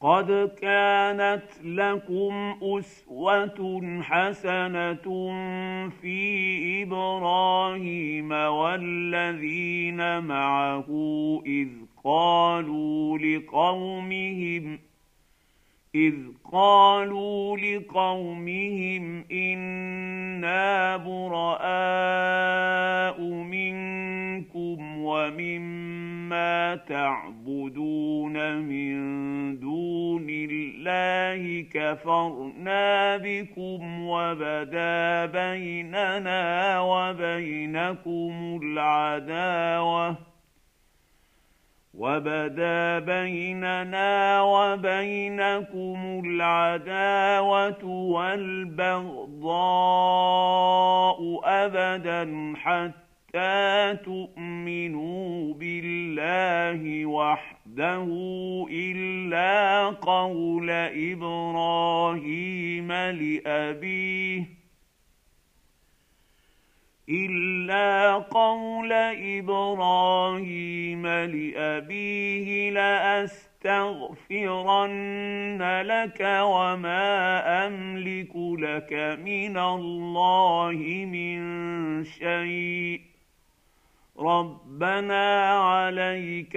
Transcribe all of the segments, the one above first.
قد كانت لكم اسوه حسنه في إبراهيم والذين معه اذ قالوا لقومهم اذ قالوا لقومهم أنا براء منكم ومما تعبدون من الله كفرنا بكم وبدا بيننا وبينكم العداوه وبدا بيننا وبينكم العداوه والبغضاء ابدا حتى تؤمنوا بالله وحده إلا قول إبراهيم لأبيه إلا قول إبراهيم لأبيه لأستغفرن لك وما أملك لك من الله من شيء. ربنا عليك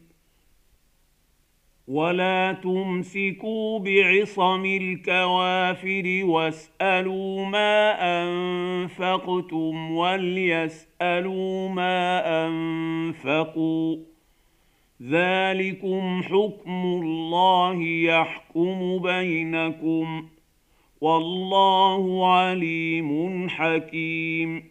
ولا تمسكوا بعصم الكوافر واسالوا ما انفقتم وليسالوا ما انفقوا ذلكم حكم الله يحكم بينكم والله عليم حكيم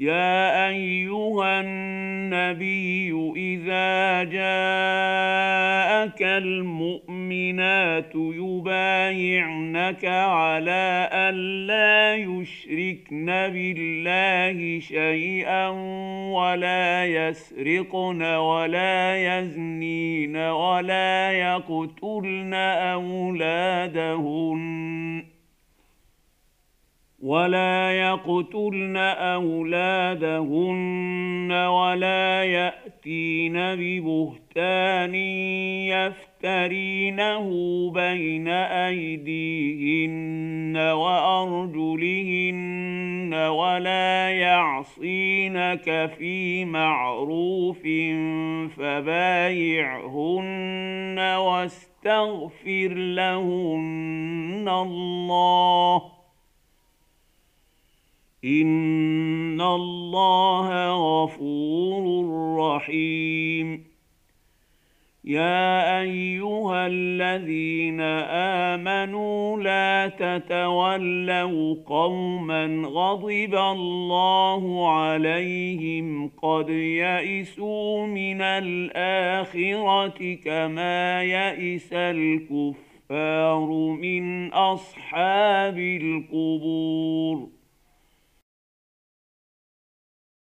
يا ايها النبي اذا جاءك المؤمنات يبايعنك على الا يشركن بالله شيئا ولا يسرقن ولا يزنين ولا يقتلن اولادهن ولا يقتلن اولادهن ولا ياتين ببهتان يفترينه بين ايديهن وارجلهن ولا يعصينك في معروف فبايعهن واستغفر لهن الله ان الله غفور رحيم يا ايها الذين امنوا لا تتولوا قوما غضب الله عليهم قد يئسوا من الاخره كما يئس الكفار من اصحاب القبور